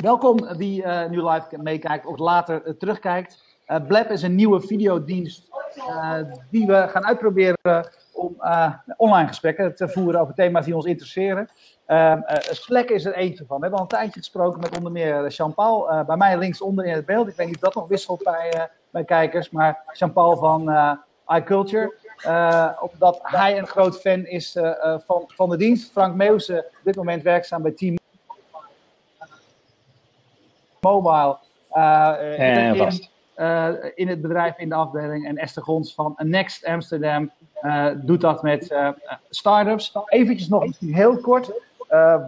Welkom wie uh, nu live meekijkt of later uh, terugkijkt. Uh, Blab is een nieuwe videodienst die we gaan uitproberen om online gesprekken te voeren over thema's die ons interesseren. Slack is er eentje van. We hebben al een tijdje gesproken met onder meer Jean-Paul. bij mij linksonder in het beeld. Ik weet niet of dat nog wisselt bij, kijkers. Maar Jean-Paul van iCulture. omdat hij een groot fan is van, van de dienst. Frank Meeuwse, op dit moment werkzaam bij Team mobile uh, in, uh, in, het bedrijf, in de afdeling. En Esther Gons van Next Amsterdam uh, doet dat met startups. Eventjes nog heel kort.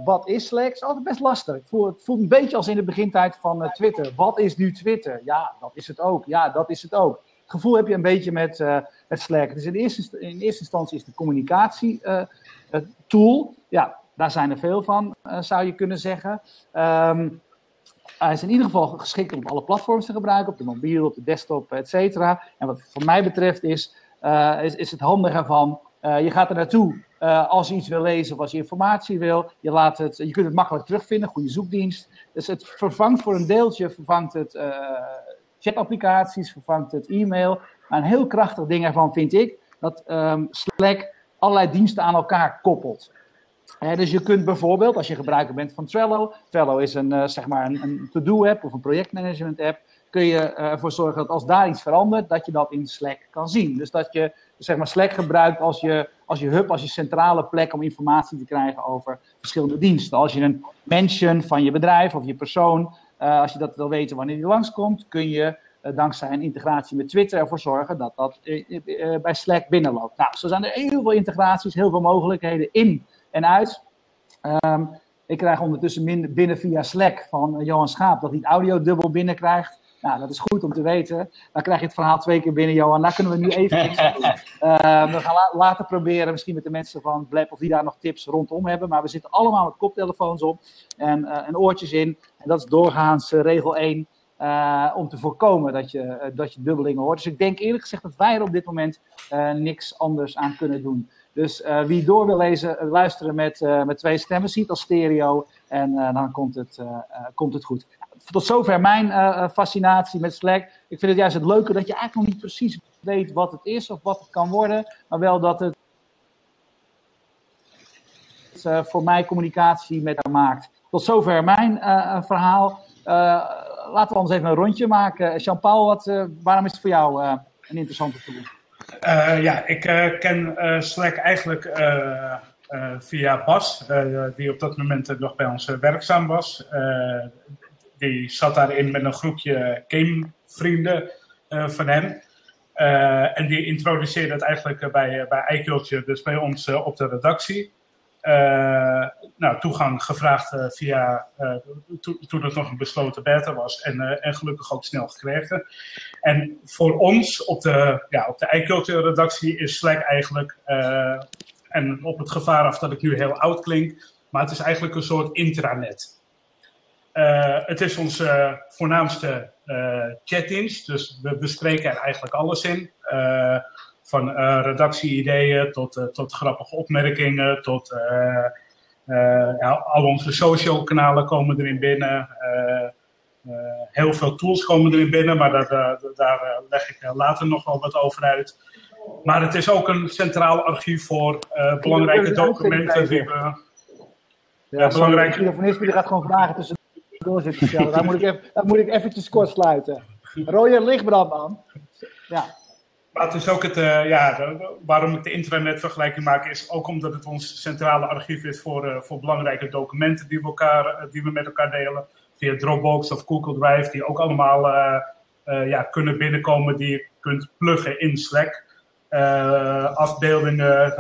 wat is Slack? Het is altijd best lastig. Het voelt, het voelt een beetje als in de begintijd van Twitter. Wat is nu Twitter? Ja, dat is het ook. Ja, dat is het ook. Het gevoel heb je een beetje met, met Slack. Dus in eerste, in eerste instantie is de communicatie tool. Ja, daar zijn er veel van, zou je kunnen zeggen. Um, hij is in ieder geval geschikt om alle platforms te gebruiken, op de mobiel, op de desktop, et cetera. En wat voor mij betreft is, uh, is, is het handige van, uh, je gaat er naartoe uh, als je iets wil lezen of als je informatie wil. Je, laat het, je kunt het makkelijk terugvinden, goede zoekdienst. Dus het vervangt voor een deeltje, vervangt het chatapplicaties, vervangt het e-mail. Maar een heel krachtig ding ervan vind ik, dat um, Slack allerlei diensten aan elkaar koppelt dus je kunt bijvoorbeeld, als je gebruiker bent van Trello, Trello is een, uh, zeg maar een, een to-do-app of een projectmanagement app, kun je uh, ervoor zorgen dat als daar iets verandert, dat je dat in Slack kan zien. Dus dat je zeg maar Slack gebruikt als je, als je hub, als je centrale plek om informatie te krijgen over verschillende diensten. Als je een mention van je bedrijf of je persoon, uh, als je dat wil weten wanneer die langskomt, kun je dankzij een integratie met Twitter ervoor zorgen dat dat bij Slack binnenloopt. Nou, zo zijn er heel veel integraties, heel veel mogelijkheden in en uit. Um, ik krijg ondertussen binnen via Slack van Johan Schaap dat hij het audio dubbel binnenkrijgt. Nou, dat is goed om te weten. Dan krijg je het verhaal twee keer binnen, Johan. Daar kunnen we nu even iets doen. Uh, we gaan la later proberen, misschien met de mensen van Blab, of die daar nog tips rondom hebben. Maar we zitten allemaal met koptelefoons op en, uh, en oortjes in. En dat is doorgaans uh, regel 1. Uh, om te voorkomen dat je, dat je dubbelingen hoort. Dus ik denk eerlijk gezegd dat wij er op dit moment niks anders aan kunnen doen. Dus uh, wie door wil lezen, uh, luisteren met, uh, met twee stemmen, ziet als stereo. En dan komt het, komt het goed. Tot zover mijn fascinatie met Slack. Ik vind het juist het leuke dat je eigenlijk nog niet precies weet wat het is of wat het kan worden. Maar wel dat het voor mij communicatie met haar maakt. Tot zover mijn verhaal. laten we ons even een rondje maken. Jean-Paul, waarom is het voor jou een interessante tool? Uh, ja, ik uh, ken uh, Slack eigenlijk via Bas, die op dat moment nog bij ons werkzaam was. die zat daarin met een groepje gamevrienden van hem. en die introduceerde het eigenlijk bij, bij iCulture, dus bij ons op de redactie. Uh, nou, toegang gevraagd uh, via, uh, to, toen het nog een besloten beta was en, en gelukkig ook snel gekregen. En voor ons op de, ja, op de iCulture redactie is Slack eigenlijk, en op het gevaar af dat ik nu heel oud klink, maar het is eigenlijk een soort intranet. het is onze voornaamste chatdienst, dus we bespreken er eigenlijk alles in van uh, redactie-ideeën tot, uh, tot grappige opmerkingen, tot uh, ja, al onze social kanalen komen erin binnen. heel veel tools komen erin binnen, maar daar, daar leg ik later nog wel wat over uit. Maar het is ook een centraal archief voor belangrijke documenten die we. Ja. De telefonist die gaat gewoon vragen tussendoor zitten stellen. daar, moet ik even, daar moet ik eventjes kort sluiten. Rode lichtbrand, man. Ja. Maar het is ook het, uh, ja, waarom ik de internetvergelijking maak, is ook omdat het ons centrale archief is voor, uh, voor belangrijke documenten die we, elkaar, uh, die we met elkaar delen. Via Dropbox of Google Drive, die ook allemaal ja, kunnen binnenkomen, die je kunt pluggen in Slack. afbeeldingen,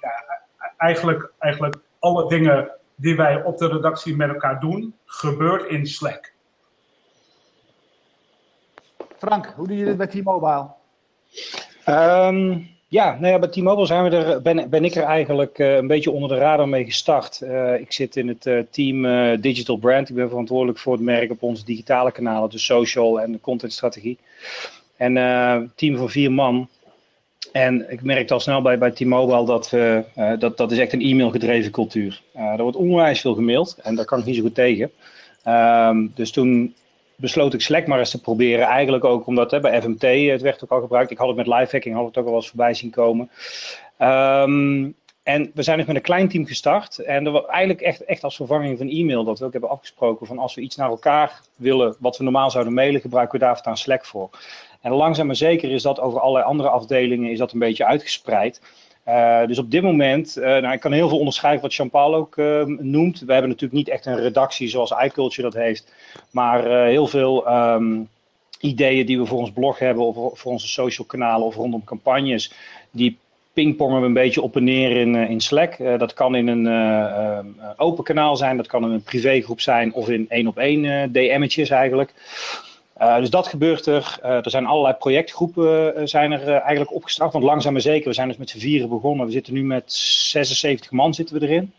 ja, eigenlijk, eigenlijk alle dingen die wij op de redactie met elkaar doen, gebeurt in Slack. Frank, hoe doe je dit bij T-Mobile? Um, ja, nou ja, bij T-Mobile zijn we er, ben, ik er eigenlijk uh, een beetje onder de radar mee gestart. Uh, ik zit in het uh, team Digital Brand. Ik ben verantwoordelijk voor het merk op onze digitale kanalen, de social en de contentstrategie. En een team van vier man. En ik merkte al snel bij, bij T-Mobile dat, dat dat is echt een e-mail gedreven cultuur. er wordt onwijs veel gemaild en daar kan ik niet zo goed tegen. Ehm, dus toen besloot ik Slack maar eens te proberen. Eigenlijk ook omdat hè, bij FMT, het werd ook al gebruikt. Ik had het met lifehacking, had het ook al wel eens voorbij zien komen. Um, en we zijn dus met een klein team gestart. En eigenlijk echt, echt als vervanging van e-mail dat we ook hebben afgesproken van als we iets naar elkaar willen wat we normaal zouden mailen, gebruiken we daar voortaan Slack voor. En langzaam maar zeker is dat over allerlei andere afdelingen is dat een beetje uitgespreid. Uh, dus op dit moment, uh, nou, ik kan heel veel onderschrijven wat Jean-Paul ook uh, noemt. We hebben natuurlijk niet echt een redactie zoals iCulture dat heeft. Maar heel veel um, ideeën die we voor ons blog hebben of voor onze social kanalen of rondom campagnes, die pingpongen we een beetje op en neer in, in Slack. dat kan in een open kanaal zijn, dat kan in een privégroep zijn of in één op één DM'tjes eigenlijk. Uh, dus dat gebeurt er. Uh, er zijn allerlei projectgroepen uh, zijn er eigenlijk opgestart. Want langzaam maar zeker, we zijn dus met z'n vieren begonnen. We zitten nu met 76 man zitten we erin.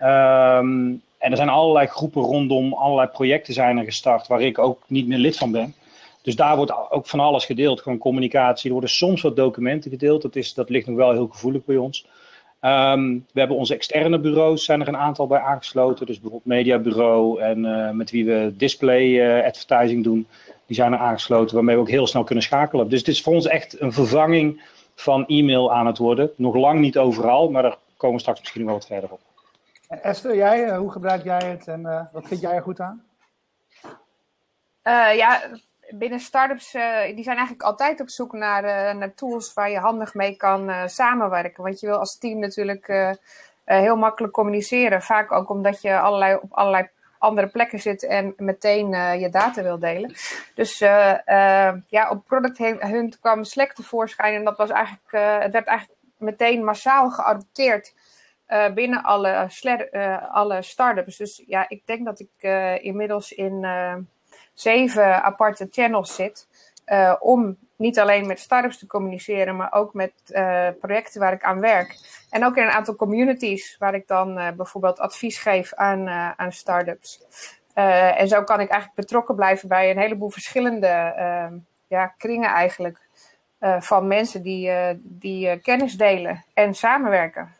Um, en er zijn allerlei groepen rondom, allerlei projecten zijn er gestart waar ik ook niet meer lid van ben. Dus daar wordt ook van alles gedeeld, gewoon communicatie. Er worden soms wat documenten gedeeld, dat, is, dat ligt nog wel heel gevoelig bij ons. Um, we hebben onze externe bureaus, zijn er een aantal bij aangesloten. Dus bijvoorbeeld mediabureau en met wie we display advertising doen die zijn er aangesloten, waarmee we ook heel snel kunnen schakelen. Dus het is voor ons echt een vervanging van e-mail aan het worden. Nog lang niet overal, maar daar komen we straks misschien wel wat verder op. Esther, jij, eh, hoe gebruik jij het en uh, wat vind jij er goed aan? Uh, ja, binnen startups, uh, die zijn eigenlijk altijd op zoek naar, naar tools waar je handig mee kan samenwerken. Want je wil als team natuurlijk heel makkelijk communiceren. Vaak ook omdat je allerlei, op allerlei andere plekken zit en meteen uh, je data wil delen. Dus uh, uh, ja, op Product Hunt kwam Slack tevoorschijn en dat was eigenlijk, het werd eigenlijk meteen massaal geadopteerd binnen alle, alle startups. Dus ja, ik denk dat ik inmiddels in zeven aparte channels zit om niet alleen met startups te communiceren, maar ook met uh, projecten waar ik aan werk. En ook in een aantal communities waar ik dan uh, bijvoorbeeld advies geef aan, aan startups. en zo kan ik eigenlijk betrokken blijven bij een heleboel verschillende ehm, ja, kringen eigenlijk. van mensen die, die kennis delen en samenwerken.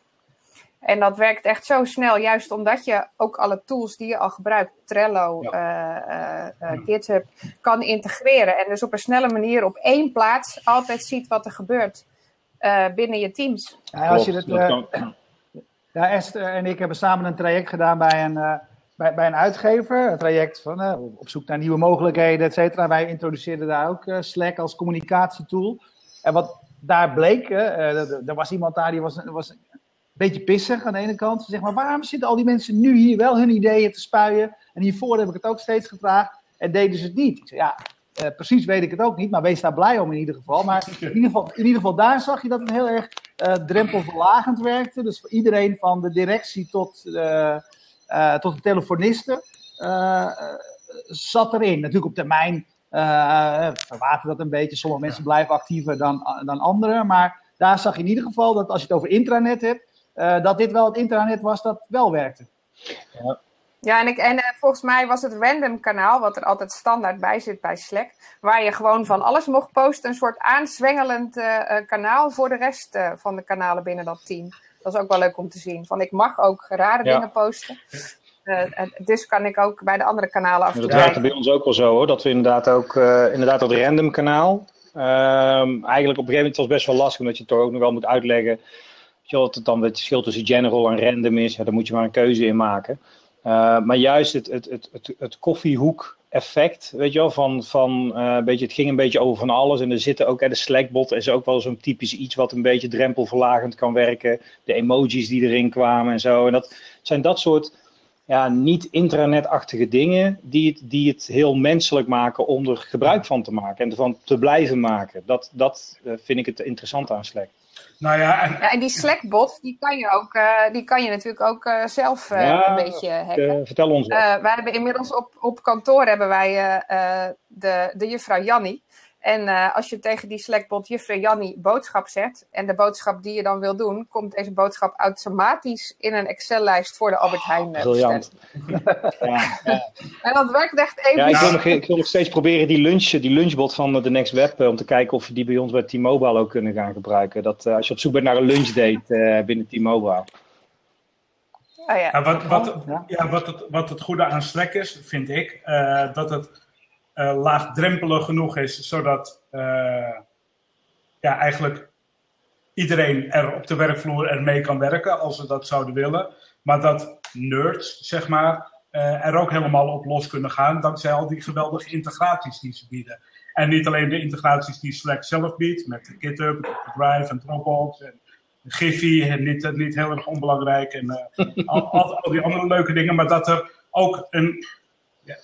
En dat werkt echt zo snel, juist omdat je ook alle tools die je al gebruikt, Trello, ja. uh, uh, GitHub, kan integreren. En dus op een snelle manier op één plaats altijd ziet wat er gebeurt uh, binnen je teams. Ja, als je ja, Esther en ik hebben samen een traject gedaan bij een, bij, bij een uitgever. Een traject van op zoek naar nieuwe mogelijkheden, et cetera. Wij introduceerden daar ook Slack als communicatietool. En wat daar bleek, er was iemand daar die was, was beetje pissig aan de ene kant. Ze maar waarom zitten al die mensen nu hier wel hun ideeën te spuien? En hiervoor heb ik het ook steeds gevraagd en deden ze het niet. Ik zei, ja, uh, precies weet ik het ook niet, maar wees daar blij om in ieder geval. Maar in ieder geval, in ieder geval daar zag je dat het heel erg uh, drempelverlagend werkte. Dus voor iedereen van de directie tot, uh, tot de telefonisten zat erin. Natuurlijk op termijn verwatert dat een beetje. Sommige mensen blijven actiever dan, dan anderen. Maar daar zag je in ieder geval dat als je het over intranet hebt, uh, dat dit wel het internet was dat wel werkte. Ja. Ja, en, ik, en uh, volgens mij was het random kanaal, wat er altijd standaard bij zit bij Slack, waar je gewoon van alles mocht posten, een soort aanzwengelend uh, kanaal voor de rest van de kanalen binnen dat team. Dat is ook wel leuk om te zien. Van ik mag ook rare ja. dingen posten. dus kan ik ook bij de andere kanalen af Dat werkte bij ons ook wel zo hoor, dat we inderdaad ook inderdaad dat random kanaal. Um, eigenlijk op een gegeven moment was het best wel lastig, omdat je het toch ook nog wel moet uitleggen wat het dan het verschil tussen general en random is, ja, daar moet je maar een keuze in maken. Uh, maar juist het, het, het, het, het koffiehoek effect, weet je wel, van, van een beetje, het ging een beetje over van alles. En er zitten ook, hè, de Slackbot is ook wel zo'n typisch iets wat een beetje drempelverlagend kan werken. De emojis die erin kwamen en zo. En dat zijn dat soort ja, niet intranetachtige dingen die het, die het heel menselijk maken om er gebruik van te maken en ervan te blijven maken. Dat, dat uh, vind ik het interessant aan Slack. Nou ja, en... ja, en die Slackbot, die kan je, ook, uh, die kan je natuurlijk ook uh, zelf uh, ja, een beetje hacken. vertel ons. wij hebben inmiddels op, op kantoor hebben wij de, de juffrouw Jannie. En uh, als je tegen die Slackbot juffrouw Jannie boodschap zet en de boodschap die je dan wil doen, komt deze boodschap automatisch in een Excel-lijst voor de Albert Heijn. Uh, Briljant. ja. En dat werkt echt even. Ja, ik wil, nog, ik wil nog steeds proberen die, lunch, die lunchbot van de Next Web, uh, om te kijken of we die bij ons bij T-Mobile ook kunnen gaan gebruiken. Dat, als je op zoek bent naar een lunchdate binnen T-Mobile. Oh, ja. wat, wat, ja. wat, het, wat het goede aan Slack is, vind ik, uh, dat het laagdrempelig genoeg is, zodat uh, ja, eigenlijk iedereen er op de werkvloer ermee kan werken als ze dat zouden willen. Maar dat nerds, zeg maar, er ook helemaal op los kunnen gaan dankzij al die geweldige integraties die ze bieden. En niet alleen de integraties die Slack zelf biedt, met GitHub, Drive en Dropbox en Giphy, niet, niet heel erg onbelangrijk en uh, al, al, die andere leuke dingen, maar dat er ook een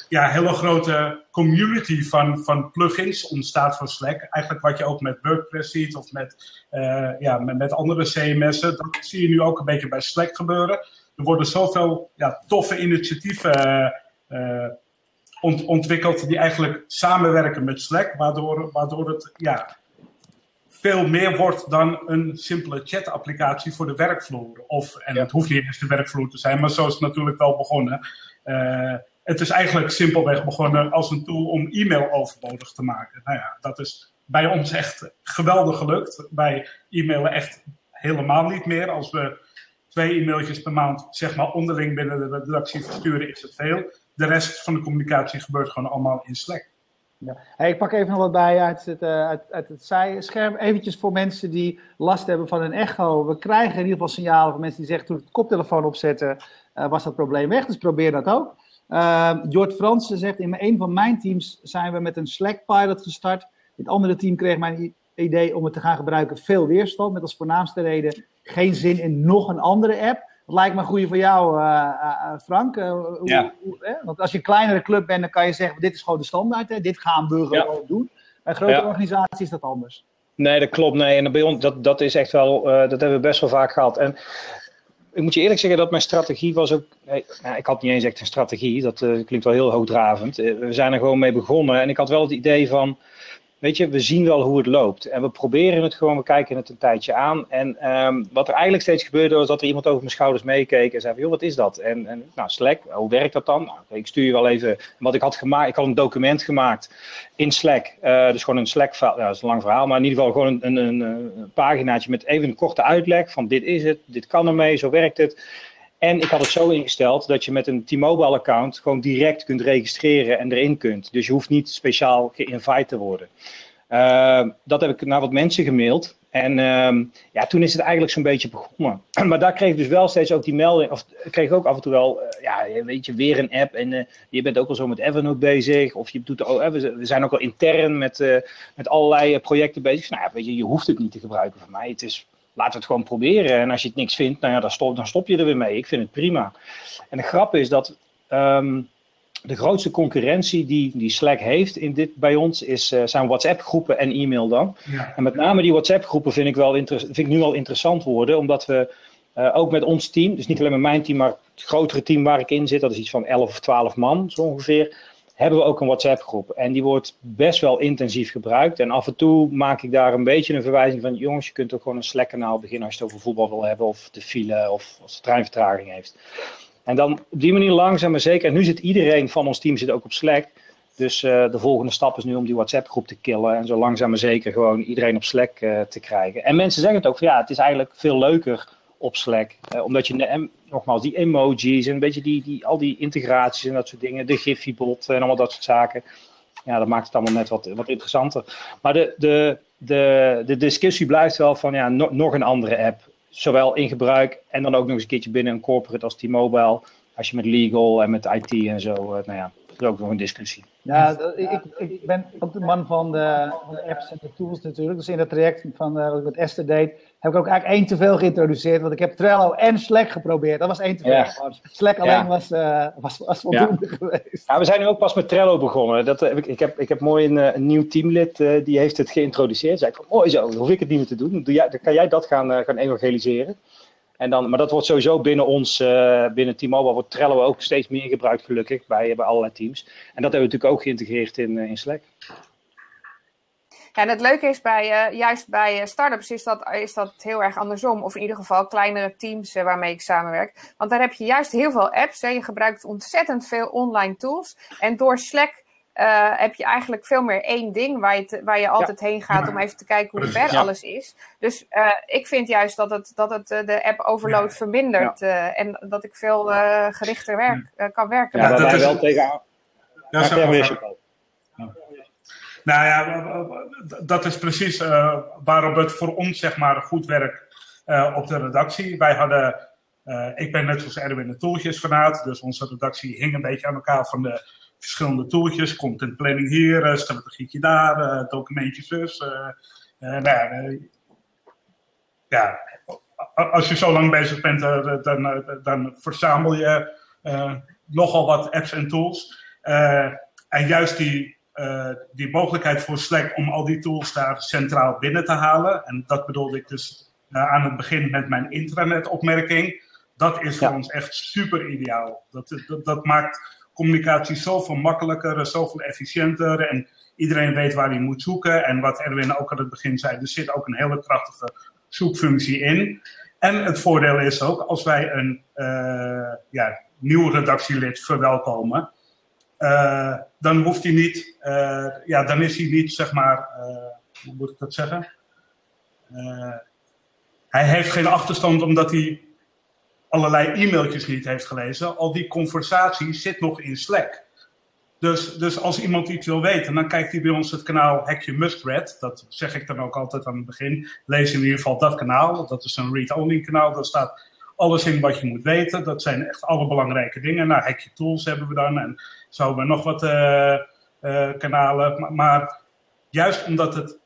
ja, hele grote community van, van plugins ontstaat voor Slack. Eigenlijk wat je ook met WordPress ziet of met, uh, ja, met, met, andere CMS'en, dat zie je nu ook een beetje bij Slack gebeuren. Er worden zoveel ja, toffe initiatieven uh, ont, ontwikkeld die eigenlijk samenwerken met Slack, waardoor, waardoor het ja, veel meer wordt dan een simpele chat-applicatie voor de werkvloer. Of, en het hoeft niet eens de werkvloer te zijn, maar zo is het natuurlijk wel begonnen. Uh, het is eigenlijk simpelweg begonnen als een tool om e-mail overbodig te maken. Nou ja, dat is bij ons echt geweldig gelukt. Wij e-mailen echt helemaal niet meer. Als we twee e-mailtjes per maand zeg maar onderling binnen de redactie versturen, is het veel. De rest van de communicatie gebeurt gewoon allemaal in Slack. Ja. Ik pak even nog wat bij uit het, uh, uit, uit het zijscherm. Eventjes voor mensen die last hebben van een echo. We krijgen in ieder geval signalen van mensen die zeggen... toen ik de koptelefoon opzette, uh, was dat probleem weg. Dus probeer dat ook. Uh, Jort Fransen zegt... in een van mijn teams zijn we met een Slack-pilot gestart. Het andere team kreeg mijn idee om het te gaan gebruiken veel weerstand. Met als voornaamste reden geen zin in nog een andere app... Dat lijkt me een goede voor jou, uh, uh, Frank. Hoe, ja. Hoe, Want als je een kleinere club bent, dan kan je zeggen: dit is gewoon de standaard. Hè? Dit gaan burgers ja. doen. Bij grote ja. organisaties is dat anders. Nee, dat klopt. Nee. En bij ons, dat, dat is echt wel, dat hebben we best wel vaak gehad. En ik moet je eerlijk zeggen dat mijn strategie was ook. Nou, ik had niet eens echt een strategie. Dat klinkt wel heel hoogdravend. we zijn er gewoon mee begonnen. En ik had wel het idee van weet je, we zien wel hoe het loopt. En we proberen het gewoon, we kijken het een tijdje aan. En um, wat er eigenlijk steeds gebeurde, was dat er iemand over mijn schouders meekeek en zei van, joh, wat is dat? En, en nou, Slack, hoe werkt dat dan? Nou, ik stuur je wel even wat ik had gemaakt. Ik had een document gemaakt in Slack. Uh, dus gewoon een Slack, ja, dat is een lang verhaal, maar in ieder geval gewoon een, een, een paginaatje met even een korte uitleg van dit is het, dit kan ermee, zo werkt het. En ik had het zo ingesteld dat je met een T-Mobile account gewoon direct kunt registreren en erin kunt. Dus je hoeft niet speciaal geïnvite te worden. Uh, dat heb ik naar wat mensen gemaild. En uh, ja, toen is het eigenlijk zo'n beetje begonnen. maar daar kreeg ik dus wel steeds ook die melding, of kreeg ik ook af en toe wel, uh, ja, weet je, weer een app. En uh, je bent ook al zo met Evernote bezig. Of je doet, oh, we zijn ook al intern met, met allerlei projecten bezig. Nou ja, weet je, je hoeft het niet te gebruiken van mij. Het is, laten we het gewoon proberen. En als je het niks vindt, nou ja, dan stop, dan stop je er weer mee. Ik vind het prima. En de grap is dat um, de grootste concurrentie die, die Slack heeft in dit, bij ons is, uh, zijn WhatsApp-groepen en e-mail dan. Ja. En met name die WhatsApp-groepen vind, ik wel vind ik nu wel interessant worden, omdat we uh, ook met ons team, dus niet alleen met mijn team, maar het grotere team waar ik in zit, dat is iets van 11 of 12 man zo ongeveer, hebben we ook een WhatsApp-groep. En die wordt best wel intensief gebruikt. En af en toe maak ik daar een beetje een verwijzing van: jongens, je kunt ook gewoon een Slack-kanaal beginnen als je het over voetbal wil hebben, of de file, of als de treinvertraging heeft. En dan op die manier langzaam maar zeker. En nu zit iedereen van ons team zit ook op Slack. Dus uh, de volgende stap is nu om die WhatsApp-groep te killen. En zo langzaam maar zeker gewoon iedereen op Slack uh, te krijgen. En mensen zeggen het ook van ja, het is eigenlijk veel leuker op Slack. Uh, omdat je, nogmaals, die emojis en een beetje die, die, al die integraties en dat soort dingen. De Giphy-bot en allemaal dat soort zaken. Ja, dat maakt het allemaal net wat, wat interessanter. Maar de, de, de, de discussie blijft wel van ja, no, nog een andere app zowel in gebruik en dan ook nog eens een keertje binnen een corporate als T-Mobile. Als je met legal en met IT en zo, uh, nou ja, dat is ook nog een discussie. Ja, ik, ik ben ook de man van de, van de, apps en de tools natuurlijk. Dus in dat traject van uh, wat ik met Esther deed, heb ik ook eigenlijk één te veel geïntroduceerd. Want ik heb Trello en Slack geprobeerd. Dat was één te veel. Ja. Slack alleen ja. was, uh, was, was voldoende ja. geweest. Ja, we zijn nu ook pas met Trello begonnen. Dat, heb ik, ik, heb, ik heb mooi een, een nieuw teamlid, uh, die heeft het geïntroduceerd. Zei ik van, mooi zo, hoef ik het niet meer te doen. Doe jij, dan kan jij dat gaan, gaan evangeliseren. En dan, maar dat wordt sowieso binnen ons, uh, binnen T-Mobile, wordt Trello ook steeds meer gebruikt, gelukkig, bij, bij allerlei teams. En dat hebben we natuurlijk ook geïntegreerd in, uh, in Slack. Ja, en het leuke is bij, uh, juist bij startups is dat, is dat heel erg andersom. Of in ieder geval kleinere teams waarmee ik samenwerk. Want daar heb je juist heel veel apps. Hè. Je gebruikt ontzettend veel online tools. En door Slack uh, heb je eigenlijk veel meer één ding waar je, waar je altijd heen gaat om even te kijken hoe ver alles is. Dus uh, ik vind juist dat het, dat het de app overload vermindert en dat ik veel gerichter werk, kan werken. Ja, dat is wel tegen. Ja, nou ja, dat is precies uh, waarop het voor ons zeg maar goed werkt uh, op de redactie. Wij hadden, uh, ik ben net zoals Erwin de tooltjes vanuit, dus onze redactie hing een beetje aan elkaar van de verschillende tooltjes. Content planning hier, strategietje daar, documentjes dus. nou ja, als je zo lang bezig bent, dan, dan verzamel je nogal wat apps en tools. en juist die uh, die mogelijkheid voor Slack om al die tools daar centraal binnen te halen. En dat bedoelde ik dus uh, aan het begin met mijn intranetopmerking. Dat is voor ons echt super ideaal. Dat, dat, dat, maakt communicatie zoveel makkelijker, zoveel efficiënter. En iedereen weet waar hij moet zoeken. En wat Erwin ook aan het begin zei, er zit ook een hele krachtige zoekfunctie in. En het voordeel is ook, als wij een uh, ja, nieuw redactielid verwelkomen, uh, dan hoeft hij niet, uh, ja, dan is hij niet, zeg maar, hoe moet ik dat zeggen? hij heeft geen achterstand omdat hij allerlei e-mailtjes niet heeft gelezen. Al die conversatie zit nog in Slack. Dus, dus als iemand iets wil weten, dan kijkt hij bij ons het kanaal Hekje Mustread. Dat zeg ik dan ook altijd aan het begin. Lees in ieder geval dat kanaal. Dat is een read-only kanaal. Daar staat alles in wat je moet weten. Dat zijn echt alle belangrijke dingen. Nou, Hekje Tools hebben we dan. En zo hebben we nog wat uh, uh, kanalen. Maar, juist omdat het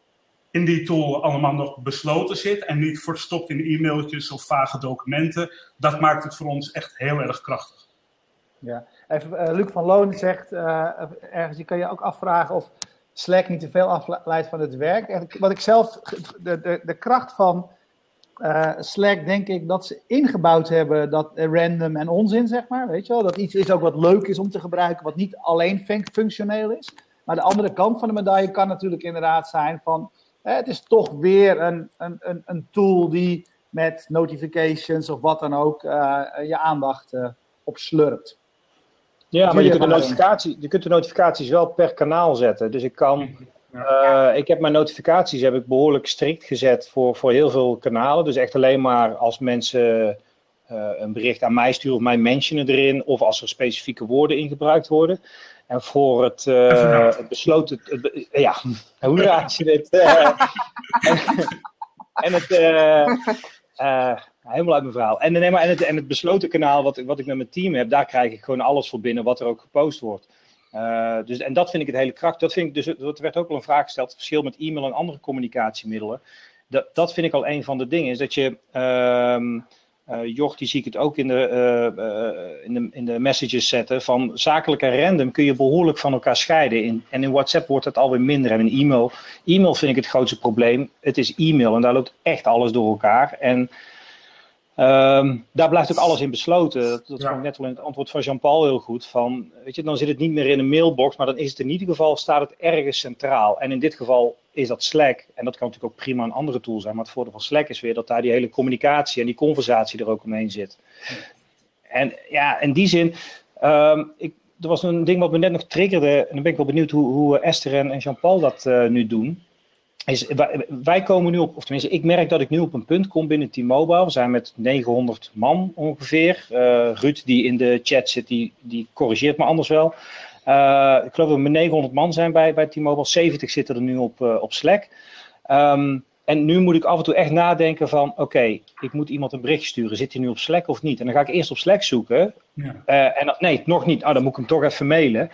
in die tool allemaal nog besloten zit en niet verstopt in e-mailtjes of vage documenten, dat maakt het voor ons echt heel erg krachtig. Ja, even, uh, Luc van Loon zegt ergens, je kan je ook afvragen of Slack niet te veel afleidt van het werk. Wat ik zelf, de, de, de kracht van uh, Slack denk ik dat ze ingebouwd hebben dat random en onzin, zeg maar. Weet je wel? Dat iets is ook wat leuk is om te gebruiken, wat niet alleen functioneel is. Maar de andere kant van de medaille kan natuurlijk inderdaad zijn van... het is toch weer een, een, een, een, tool die met notifications of wat dan ook uh, je aandacht uh, opslurpt. Ja, maar je kunt, de notificatie, je kunt de notificaties wel per kanaal zetten. Dus ik kan uh, ik heb mijn notificaties heb ik behoorlijk strikt gezet voor, voor heel veel kanalen. Dus echt alleen maar als mensen uh, een bericht aan mij sturen of mij mentionen erin. Of als er specifieke woorden in gebruikt worden. En voor het, uh, het besloten. Het, ja, hoe raad je dit? en, en, het. helemaal uit mijn verhaal. En, nee, maar, en, het, en het besloten kanaal wat, wat ik met mijn team heb, daar krijg ik gewoon alles voor binnen wat er ook gepost wordt. Dus, en dat vind ik het hele kracht. Dat vind ik dus, er werd ook al een vraag gesteld, het verschil met e-mail en andere communicatiemiddelen. Dat, dat vind ik al een van de dingen, is dat je, uh, Joch, die zie ik het ook in de, uh, in, de, in de messages zetten, van zakelijk en random kun je behoorlijk van elkaar scheiden. In, en in WhatsApp wordt het alweer minder. En in e-mail, e-mail vind ik het grootste probleem. Het is e-mail en daar loopt echt alles door elkaar. En Um, daar blijft ook alles in besloten. Dat, dat ja. vond ik net wel in het antwoord van Jean-Paul heel goed. Van, weet je, dan zit het niet meer in een mailbox, maar dan is het in ieder geval, staat het ergens centraal. En in dit geval is dat Slack. En dat kan natuurlijk ook prima een andere tool zijn. Maar het voordeel van Slack is weer dat daar die hele communicatie en die conversatie er ook omheen zit. En ja, in die zin, um, ik, er was een ding wat me net nog triggerde. En dan ben ik wel benieuwd hoe, hoe Esther en, Jean-Paul dat uh, nu doen is, wij komen nu op, of tenminste, ik merk dat ik nu op een punt kom binnen T-Mobile. We zijn met 900 man ongeveer. Uh, Ruud, die in de chat zit, die, die corrigeert me anders wel. Uh, ik geloof dat we met 900 man zijn bij, bij T-Mobile. 70 zitten er nu op, uh, op Slack. Um, en nu moet ik af en toe echt nadenken van, oké, okay, ik moet iemand een bericht sturen. Zit hij nu op Slack of niet? En dan ga ik eerst op Slack zoeken. Ja. en nee, nog niet. Oh, dan moet ik hem toch even mailen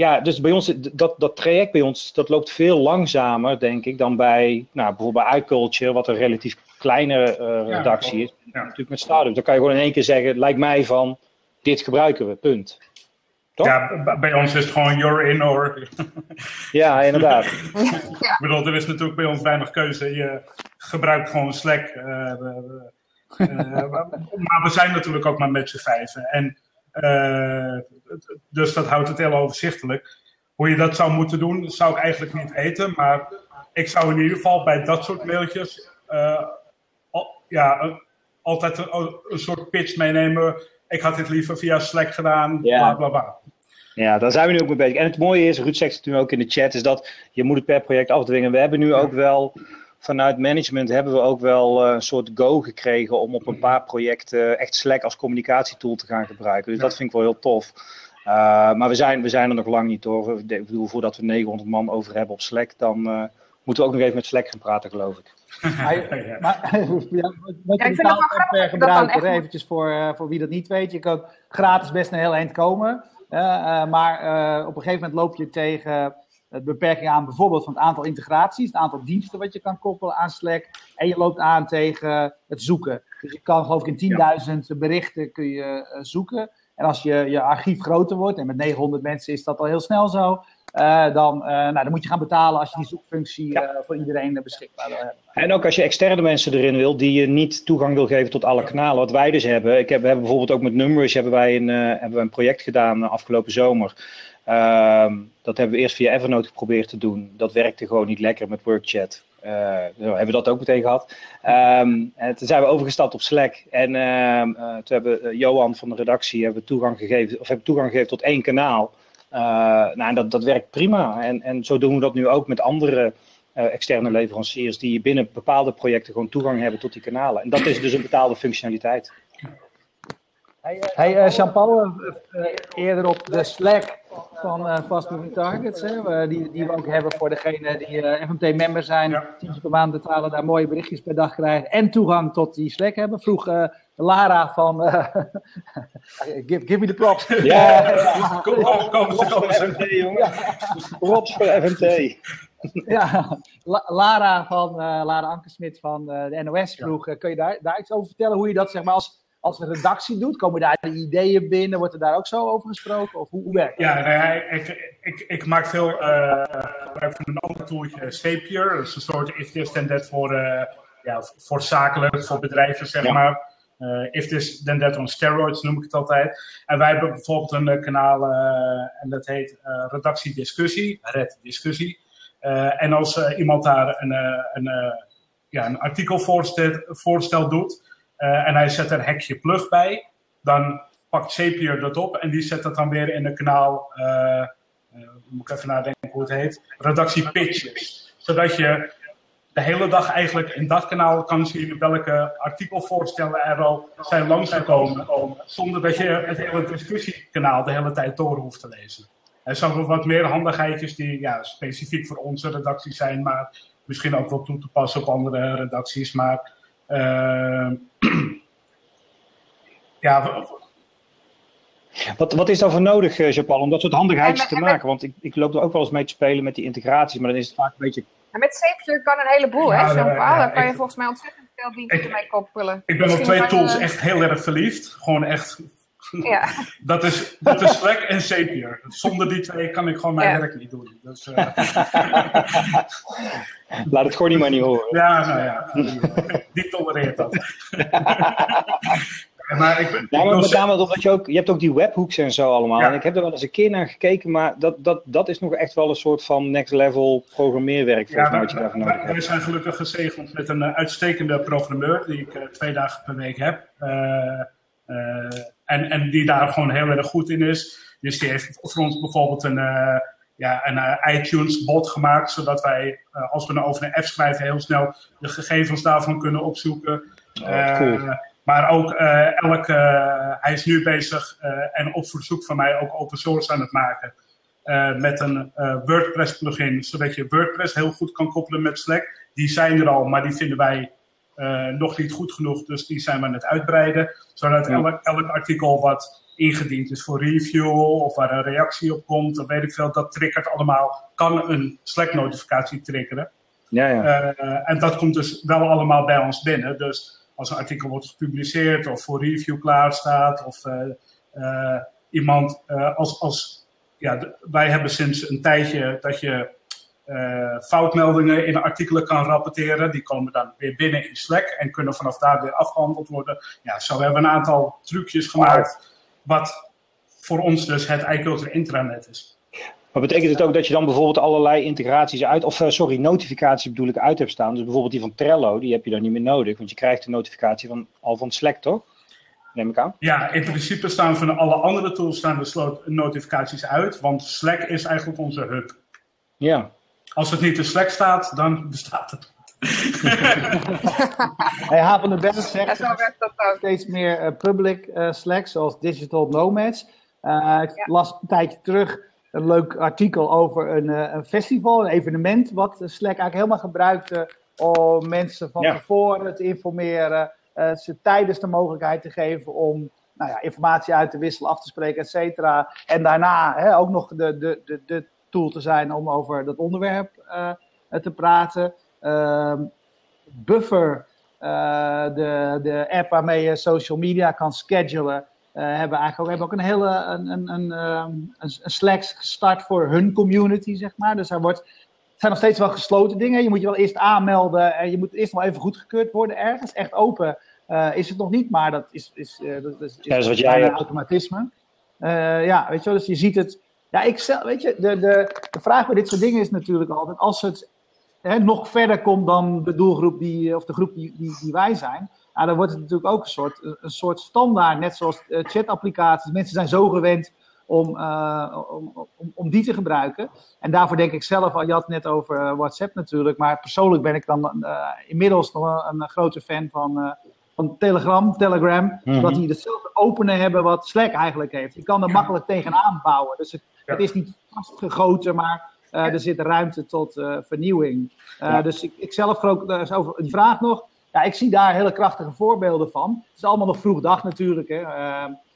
ja, dus bij ons, dat, dat traject bij ons, dat loopt veel langzamer, denk ik, dan bij nou, bijvoorbeeld bij iCulture, wat een relatief kleine uh, redactie ja, is. Ja. Natuurlijk met Startup. Dan kan je gewoon in één keer zeggen, lijkt mij van, dit gebruiken we, punt. Toch? Ja, bij ons is het gewoon you're in or... ja, inderdaad. ik bedoel, er is natuurlijk bij ons weinig keuze. Je gebruikt gewoon Slack. Uh, uh, maar we zijn natuurlijk ook maar met z'n vijven. En dus dat houdt het heel overzichtelijk. Hoe je dat zou moeten doen, zou ik eigenlijk niet weten. Maar ik zou in ieder geval bij dat soort mailtjes uh, al, ja, altijd een, een, soort pitch meenemen. Ik had dit liever via Slack gedaan, ja. bla bla bla. Ja, daar zijn we nu ook mee bezig. En het mooie is, Ruud zegt het nu ook in de chat, is dat je moet het per project afdwingen. We hebben nu ook wel, vanuit management hebben we ook wel een soort go gekregen om op een paar projecten echt Slack als communicatietool te gaan gebruiken. Dus dat vind ik wel heel tof. Uh, maar we zijn, we zijn er nog lang niet hoor. Ik bedoel, voordat we 900 man over hebben op Slack, dan uh, moeten we ook nog even met Slack gaan praten, geloof ik. Maar, maar ja, wat je betaalt per gebruiker, eventjes voor, uh, voor wie dat niet weet. Je kan gratis best een heel eind komen. maar op een gegeven moment loop je tegen de beperking aan bijvoorbeeld van het aantal integraties, het aantal diensten wat je kan koppelen aan Slack. En je loopt aan tegen het zoeken. Dus je kan geloof ik in 10.000 berichten kun je zoeken. En als je, je archief groter wordt, en met 900 mensen is dat al heel snel zo, uh, dan, uh, nou, dan moet je gaan betalen als je die zoekfunctie ja. uh, voor iedereen beschikbaar wil hebben. En ook als je externe mensen erin wil, die je niet toegang wil geven tot alle kanalen. Wat wij dus hebben. Ik heb, we hebben bijvoorbeeld ook met Numbers hebben wij een, hebben wij een project gedaan afgelopen zomer. Ehm, dat hebben we eerst via Evernote geprobeerd te doen. Dat werkte gewoon niet lekker met WorkChat. Uh, hebben we dat ook meteen gehad. Um, en toen zijn we overgestapt op Slack. En uh, uh, toen hebben eh, Johan van de redactie hebben toegang gegeven, of hebben toegang gegeven tot één kanaal. nou, dat, dat werkt prima. En, en zo doen we dat nu ook met andere externe leveranciers die binnen bepaalde projecten gewoon toegang hebben tot die kanalen. En dat is dus een betaalde functionaliteit. Hey, Jean-Paul, eerder op de Slack van uh, Fast Moving Targets, hè, die, die we ook hebben voor degenen die FMT-member zijn, ja. tientje per maand betalen, daar mooie berichtjes per dag krijgen en toegang tot die Slack hebben. Vroeg Lara van, give, give me the props. Ja, kom, kom, kom, kom, FMT, jongen. Props voor FMT. ja, Lara van Lara Ankersmit van de NOS vroeg, kun je daar, daar iets over vertellen hoe je dat zeg maar als als een redactie doet? Komen daar de ideeën binnen? Wordt er daar ook zo over gesproken? Of hoe, hoe werkt Ja, nee, ik, ik, ik, maak veel uh, gebruik van een ander tooltje, Zapier. Dat is een soort if this then that voor, uh, ja, voor zakelijk, voor bedrijven, zeg ja. maar. Uh, if this then that on steroids noem ik het altijd. En wij hebben bijvoorbeeld een kanaal en dat heet Redactie Discussie, Red Discussie. en als iemand daar een, een, ja, een artikel voorstel, voorstel doet, uh, en hij zet er hekje plug bij. Dan pakt Zapier dat op en die zet dat dan weer in een kanaal. Uh, uh, moet ik even nadenken hoe het heet. Redactie Pitches. Zodat je de hele dag eigenlijk in dat kanaal kan zien welke artikelvoorstellen er al zijn langsgekomen. Zonder dat je het hele discussiekanaal de hele tijd door hoeft te lezen. Er zijn wat meer handigheidjes die ja, specifiek voor onze redactie zijn, maar misschien ook wel toe te passen op andere redacties. Maar ja. Wat, wat is daarvoor nodig, uh, Japan, om dat soort handigheidjes te maken? Want ik, ik loop er ook wel eens mee te spelen met die integraties, maar dan is het vaak een beetje... Ja, met Zapier kan een heleboel, ja, hè, Jean-Paul? Ja, daar kan je volgens mij ontzettend veel diensten mee koppelen. Ik ben Misschien op twee tools je... echt heel erg verliefd. Gewoon echt... Ja. dat, is, dat is Slack en Zapier. Zonder die twee kan ik gewoon mijn ja. werk niet doen. Dus, uh... Laat het gewoon niet maar niet horen. Ja, nou ja. Die tolereert dat. maar ik, ja, maar met name omdat je ook, je hebt ook die webhooks en zo allemaal. Ja. En ik heb er wel eens een keer naar gekeken, maar dat, dat, dat is nog echt wel een soort van next level programmeerwerk. Ja, wat je daarvoor nodig hebt. Wij zijn gelukkig gezegend met een uh, uitstekende programmeur, die ik uh, twee dagen per week heb. Uh, en, en die daar gewoon heel erg goed in is. Dus die heeft voor ons bijvoorbeeld een ja, een uh, iTunes-bot gemaakt, zodat wij, uh, als we nou over een app schrijven, heel snel de gegevens daarvan kunnen opzoeken. Oh, cool. maar ook elke, hij is nu bezig en op verzoek van mij ook open source aan het maken. met een WordPress plugin, zodat je WordPress heel goed kan koppelen met Slack. Die zijn er al, maar die vinden wij nog niet goed genoeg, dus die zijn we aan het uitbreiden. Zodat elk, elk artikel wat ingediend is voor review of waar een reactie op komt, dan weet ik veel, dat triggert allemaal, kan een Slack-notificatie triggeren. Ja, ja. Uh, en dat komt dus wel allemaal bij ons binnen. Dus als een artikel wordt gepubliceerd of voor review klaar staat, of uh, uh, iemand als, als ja, wij hebben sinds een tijdje dat je foutmeldingen in artikelen kan rapporteren. Die komen dan weer binnen in Slack en kunnen vanaf daar weer afgehandeld worden. Ja, zo hebben we een aantal trucjes gemaakt wat voor ons dus het iCulture intranet is. Maar betekent het ook dat je dan bijvoorbeeld allerlei integraties uit, of sorry, notificaties bedoel ik uit hebt staan? Dus bijvoorbeeld die van Trello, die heb je dan niet meer nodig, want je krijgt de notificatie van, al van Slack, toch? neem ik aan. Ja, in principe staan van alle andere tools staan de notificaties uit, want Slack is eigenlijk onze hub. Ja. Als het niet in Slack staat, dan bestaat het hey, Haap van de Best zegt ja, steeds meer uh, public uh, Slack, zoals Digital Nomads. Uh, ik las een tijdje terug een leuk artikel over een, een, festival, een evenement, wat Slack eigenlijk helemaal gebruikte om mensen van tevoren te informeren, ze tijdens de mogelijkheid te geven om nou ja, informatie uit te wisselen, af te spreken, et cetera. En daarna hè, ook nog de, de, de, de tool te zijn om over dat onderwerp te praten. Ehm, Buffer, eh, de, de app waarmee je social media kan schedulen, uh, hebben eigenlijk ook, hebben ook een hele een, een, een, ehm, een, Slack gestart voor hun community, zeg maar. Dus er wordt, het zijn nog steeds wel gesloten dingen. Je moet je wel eerst aanmelden en je moet eerst wel even goedgekeurd worden ergens. Echt open uh, is het nog niet, maar dat is, is, uh, dat is, ja, dat is wat jij hebt. automatisme. Ja, weet je wel, dus je ziet het. Ja, ik zelf, weet je, de, de, de vraag bij dit soort dingen is natuurlijk altijd, als het hè, nog verder komt dan de doelgroep die, of de groep die, die, die wij zijn, nou, dan wordt het natuurlijk ook een soort, een soort standaard, net zoals uh, chatapplicaties. Mensen zijn zo gewend om, uh, om, om, om, die te gebruiken. En daarvoor denk ik zelf, al je had het net over WhatsApp natuurlijk, maar persoonlijk ben ik dan inmiddels nog een, een grote fan van, van Telegram, Telegram, mm -hmm. zodat die hetzelfde openen hebben wat Slack eigenlijk heeft. Je kan er makkelijk tegenaan bouwen. Dus het, het is niet vastgegoten, maar uh, er zit ruimte tot uh, vernieuwing. Uh, dus ik, ik zelf ook over die vraag nog. Ja, ik zie daar hele krachtige voorbeelden van. Het is allemaal nog vroeg dag natuurlijk. Hè.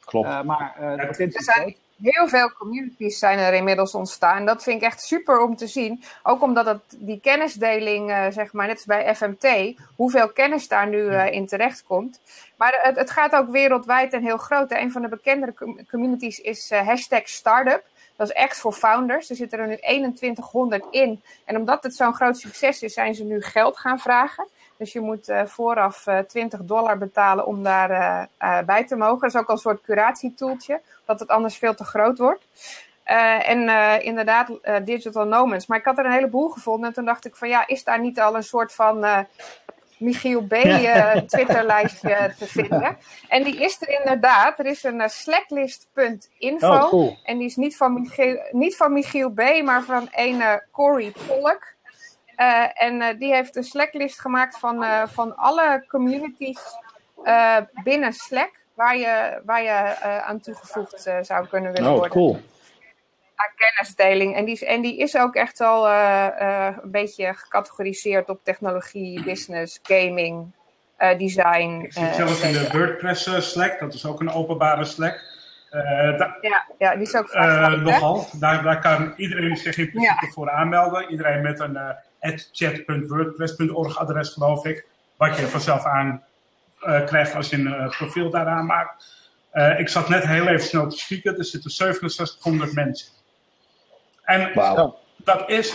Klopt. maar is groot heel veel communities zijn er inmiddels ontstaan. Dat vind ik echt super om te zien. Ook omdat het, die kennisdeling, uh, zeg maar, net als bij FMT, hoeveel kennis daar nu uh, in terecht komt. Maar het, het, gaat ook wereldwijd en heel groot. Een van de bekendere communities is uh, hashtag Startup. Dat is echt voor founders. Er zitten er nu 2100 in. En omdat het zo'n groot succes is, zijn ze nu geld gaan vragen. Dus je moet uh, vooraf uh, 20 dollar betalen om daar uh, bij te mogen. Dat is ook al een soort curatietoeltje, dat het anders veel te groot wordt. en inderdaad, digital nomads. Maar ik had er een heleboel gevonden. En toen dacht ik van ja, is daar niet al een soort van Michiel B. Ja. Twitterlijstje te vinden. En die is er inderdaad. Er is een uh, slacklist.info. Oh, cool. En die is niet van, Michiel, niet van Michiel B., maar van een uh, Corey Pollock. Uh, en die heeft een Slacklist gemaakt van, van alle communities binnen Slack. Waar je, waar je aan toegevoegd zou kunnen willen oh, worden. Cool aan kennisdeling. En die, en die is ook echt al uh, uh, een beetje gecategoriseerd op technologie, business, gaming, uh, design. Ik zit zelfs in de WordPress Slack, dat is ook een openbare Slack. ja, ja, die is ook Nogal. Daar, daar kan iedereen zich in principe ja. voor aanmelden. Iedereen met een chat.wordpress.org adres, geloof ik. Wat je vanzelf aan krijgt als je een profiel daar aanmaakt. Uh, ik zat net heel even snel te spieken. Er zitten 6700 mensen. En wow. dat is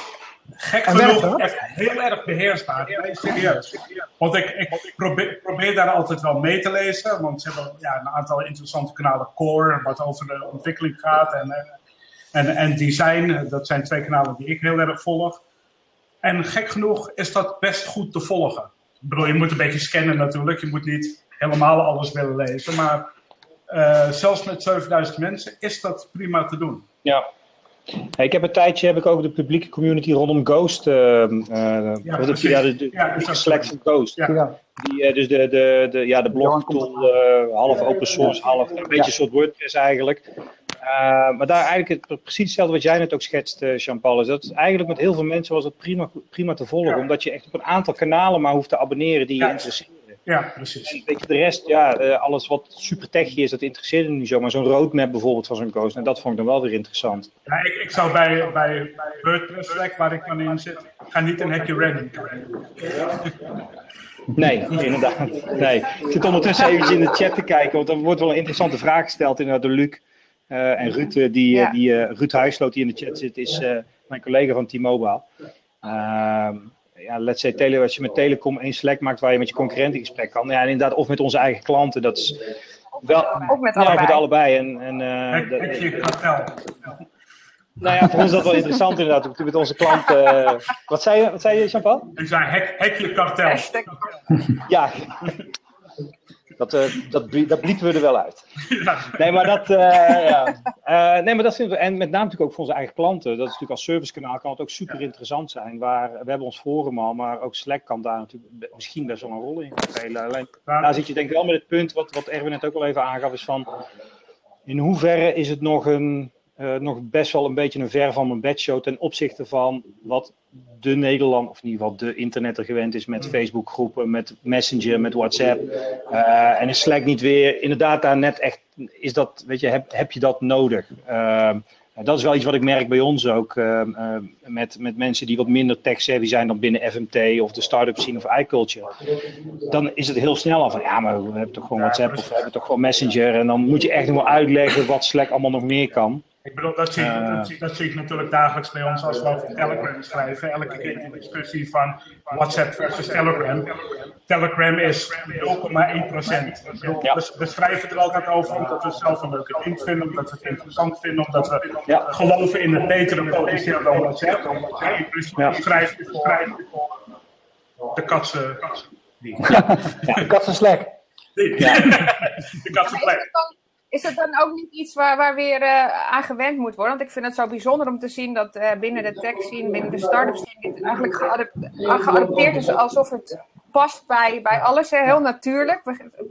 gek genoeg echt heel erg beheersbaar. Nee, serieus. Want ik, ik probeer, probeer, daar altijd wel mee te lezen. Want ze hebben ja, een aantal interessante kanalen. Core, wat over de ontwikkeling gaat. En, en, en design. Dat zijn twee kanalen die ik heel erg volg. En gek genoeg is dat best goed te volgen. Ik bedoel, je moet een beetje scannen natuurlijk. Je moet niet helemaal alles willen lezen. Maar uh, zelfs met 7000 mensen is dat prima te doen. Ja, Hey, ik heb een tijdje heb ik ook de publieke community rondom Ghost. Uh, uh, ja, de, ja, de, de, ja, de Select Ghost. Ja. Die, uh, dus de, de, de, ja, de blogtool, half open source, half een beetje een soort WordPress eigenlijk. maar daar eigenlijk het, precies hetzelfde wat jij net ook schetst, Jean-Paul. Is dat is eigenlijk met heel veel mensen was dat prima, prima te volgen. Omdat je echt op een aantal kanalen maar hoeft te abonneren die je interesseert. Ja, precies. En weet je, de rest, ja, alles wat super techy is, dat interesseert me niet zo. Maar zo'n roadmap bijvoorbeeld van zo'n coach, en dat vond ik dan wel weer interessant. Ja, ik, ik zou bij, bij, bij WordPress Slack, waar ik dan in zit, ga niet een hekje random Nee, inderdaad. Nee. Ik zit ondertussen even in de chat te kijken, want er wordt wel een interessante vraag gesteld inderdaad door Luc. Uh, en Ruud, die, ja. die, uh, Ruud Huisloot, die in de chat zit, is uh, mijn collega van T-Mobile. Ja, let's say, tele, als je met Telecom één Slack maakt waar je met je concurrent in gesprek kan. Ja, inderdaad, of met onze eigen klanten. Dat is wel. Ook met ja, allebei. met allebei. En, en, uh, kartel? Nou ja, voor ons is dat wel interessant inderdaad. Met onze klanten. Uh, wat zei je, wat zei je Jean-Paul? Ik zei hek, hekje kartel. Ja. Dat, uh, dat, dat we er wel uit. Nee, maar dat, ja. nee, maar dat vinden we. En met name natuurlijk ook voor onze eigen klanten. Dat is natuurlijk als servicekanaal kan het ook super interessant zijn. Waar, we hebben ons forum al, maar ook Slack kan daar natuurlijk misschien best wel een rol in spelen. Alleen daar zit je denk ik wel met het punt wat, wat Erwin net ook al even aangaf, is van in hoeverre is het nog een uh, nog best wel een beetje een ver van mijn bedshow ten opzichte van wat de Nederland, of in ieder geval de internetter gewend is met mm. Facebookgroepen, met Messenger, met WhatsApp. Uh, en is Slack niet weer, inderdaad daar net echt, is dat, weet je, heb, heb je dat nodig? Uh, dat is wel iets wat ik merk bij ons ook, met, met mensen die wat minder tech-savvy zijn dan binnen FMT of de start-up scene of iCulture. Dan is het heel snel al van, ja, maar we hebben toch gewoon WhatsApp of we hebben toch gewoon Messenger. En dan moet je echt nog wel uitleggen wat Slack allemaal nog meer kan. Ik bedoel, dat zie, uh, dat, zie, dat zie ik natuurlijk dagelijks bij ons als we over Telegram schrijven. Elke keer die discussie van WhatsApp versus Telegram. Telegram is 0,1%. Ja. We, we, schrijven er altijd over omdat we zelf een leuke ding vinden, omdat we het interessant vinden, omdat we ja. geloven in het betere potentieel dan WhatsApp. In principe ja. schrijven de katsen. Die. Ja, de katsen Ja. de katsen is het dan ook niet iets waar, waar weer uh, aan gewend moet worden? Want ik vind het zo bijzonder om te zien dat uh, binnen de tech scene, binnen de start-up scene, dit eigenlijk geadopteerd is alsof het past bij, bij alles. Heel natuurlijk.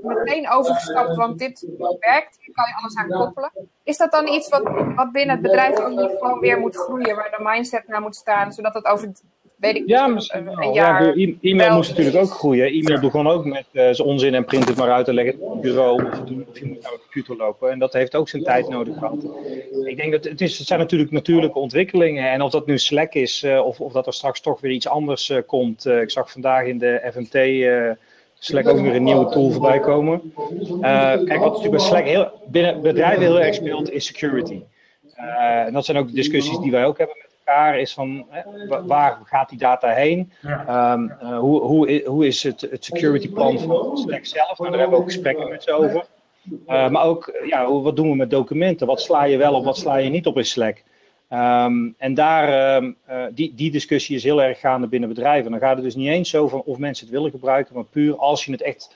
Meteen overgestapt, want dit werkt. Hier kan je alles aan koppelen. Is dat dan iets wat, wat binnen het bedrijf ook niet gewoon weer moet groeien, waar de mindset naar moet staan, zodat het over weet ik ja, misschien wel. Een jaar ja, e-, e-mail moest natuurlijk ook groeien. E-mail begon ook met uh, zijn onzin en print het maar uit en leg het op het bureau of, of je moet naar de computer lopen. En dat heeft ook zijn tijd nodig gehad. Ik denk dat het, is, het zijn natuurlijk natuurlijke ontwikkelingen. En of dat nu Slack is uh, of, of dat er straks toch weer iets anders uh, komt. ik zag vandaag in de FMT Slack ook weer een nieuwe tool voorbij komen. kijk, wat natuurlijk bij Slack heel, binnen bedrijven heel erg speelt, is security. en dat zijn ook de discussies die wij ook hebben is van waar gaat die data heen? Um, uh, hoe, hoe, hoe is het, het security plan van Slack zelf? Nou, daar hebben we ook gesprekken met ze over. Uh, maar ook, ja, wat doen we met documenten? Wat sla je wel of wat sla je niet op in Slack? Um, en daar, um, uh, die, die discussie is heel erg gaande binnen bedrijven. Dan gaat het dus niet eens zo van of mensen het willen gebruiken, maar puur als je het echt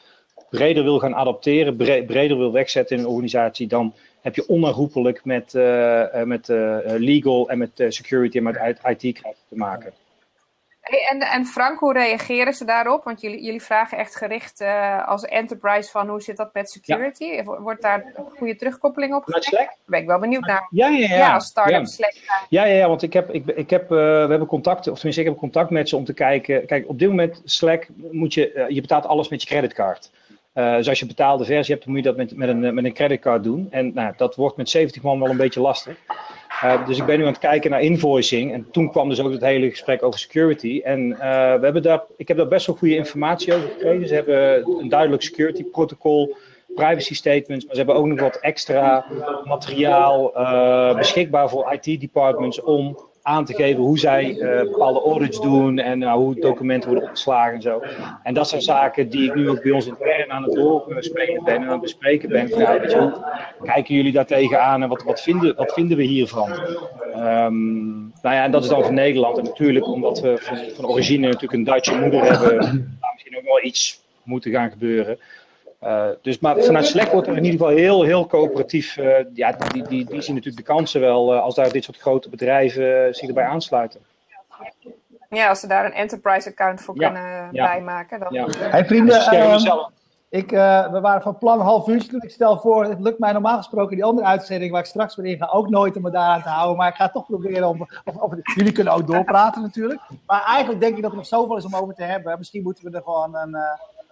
breder wil gaan adapteren, breder wil wegzetten in een organisatie, dan heb je onherroepelijk met, uh, met uh, legal en met security en met IT te maken. Hey, en, en Frank, hoe reageren ze daarop? Want jullie, jullie vragen echt gericht uh, als enterprise van hoe zit dat met security? Ja. Wordt daar goede terugkoppeling op gegeven? Daar ben ik wel benieuwd naar. Ja, ja, ja. ja als start-up ja. Slack. Ja, ja, ja, want ik heb, ik, ik heb, uh, we hebben contact, of tenminste ik heb contact met ze om te kijken. Kijk, op dit moment Slack moet je, uh, je betaalt alles met je creditcard. Uh, dus als je betaalde versie hebt, dan moet je dat met, met, een, met een creditcard doen. En nou, dat wordt met 70 man wel een beetje lastig. Uh, dus ik ben nu aan het kijken naar invoicing. En toen kwam dus ook het hele gesprek over security. En we hebben daar, ik heb daar best wel goede informatie over gekregen. Ze hebben een duidelijk security protocol, privacy statements. Maar ze hebben ook nog wat extra materiaal beschikbaar voor IT departments om aan te geven hoe zij uh, bepaalde audits doen en uh, hoe documenten worden opgeslagen en zo. En dat zijn zaken die ik nu ook bij ons intern aan het doorspelen ben en aan het bespreken ben. Hoe kijken jullie daar tegenaan en wat, wat, vinden, wat vinden we hiervan? Um, nou ja, en dat is dan van Nederland. En natuurlijk, omdat we van, van origine natuurlijk een Duitse moeder hebben, misschien ook wel iets moeten gaan gebeuren. Uh, dus, maar vanuit Slack wordt er in ieder geval heel, heel coöperatief. Uh, ja, die, die, die zien natuurlijk de kansen wel uh, als daar dit soort grote bedrijven zich erbij aansluiten. Ja, als ze daar een enterprise account voor ja, kunnen ja. bijmaken. Dan... Ja. Hey vrienden, uh, ik, we waren van plan half uurtje. Ik stel voor, het lukt mij normaal gesproken die andere uitzending waar ik straks weer in ga ook nooit om me daar aan te houden. Maar ik ga toch proberen om. Of, of, jullie kunnen ook doorpraten natuurlijk. Maar eigenlijk denk ik dat er nog zoveel is om over te hebben. Misschien moeten we er gewoon een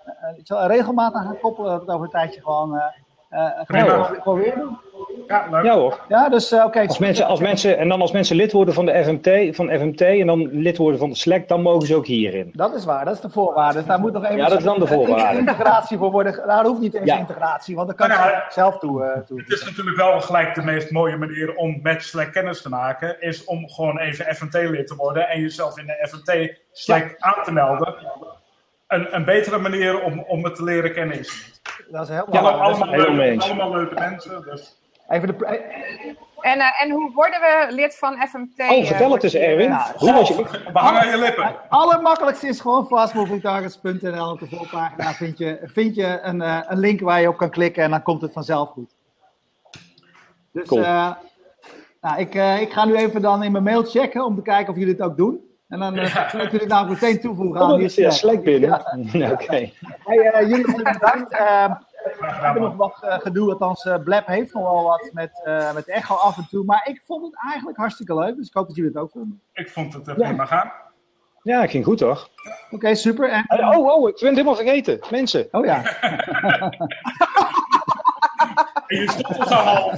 uh, regelmatig gaan koppelen, dat het over een tijdje gewoon uh, uh, gewoon weer doen. Ja, leuk. Ja hoor. Ja, dus oké. Okay. Als mensen, als mensen, en dan als mensen lid worden van de FMT, van FMT en dan lid worden van de Slack, dan mogen ze ook hierin. Dat is waar, dat is de voorwaarde. Dus daar moet nog even ja, dat is dan de voorwaarde. integratie voor worden. Daar hoeft niet eens ja. integratie, want dan kan nou, je zelf toe, uh, toe. Het is natuurlijk wel gelijk de meest mooie manier om met Slack kennis te maken, is om gewoon even FMT-lid te worden en jezelf in de FMT Slack ja. aan te melden een, een betere manier om, om het te leren kennen is Dat is heel ja, allemaal, allemaal, leuke, allemaal leuke mensen. Dus. Even de, en, uh, en hoe worden we lid van FMT? Oh, vertel het eens, Erwin. Ja, hoe was je... Behang je lippen. Het allermakkelijkste is gewoon fastmovingtargets.nl. Op de voorpagina vind je, vind je een, uh, een link waar je op kan klikken en dan komt het vanzelf goed. Dus cool. uh, nou, ik, ik ga nu even dan in mijn mail checken om te kijken of jullie het ook doen. En dan uh, ja. ik jullie nou meteen toevoegen aan oh, die ja, Slack binnen. Ja. Oké. Okay. Hey, jullie bedankt. We hebben nog wat uh, gedoe, althans uh, Blab heeft nog wel wat met, uh, met echo af en toe. Maar ik vond het eigenlijk hartstikke leuk, dus ik hoop dat jullie het ook vonden. Ik vond het prima gaan. Ja, het ging goed toch? Oké, okay, super. En... Oh, oh, ik ben het helemaal vergeten. Mensen. Oh ja. en je stopt ons al.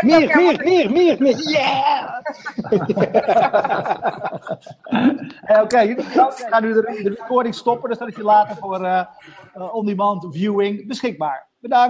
Meer, meer, meer, meer, meer. Yeah! Oké, okay, we gaan nu de, de recording stoppen, dus dat is je later voor uh, on-demand viewing beschikbaar. Bedankt.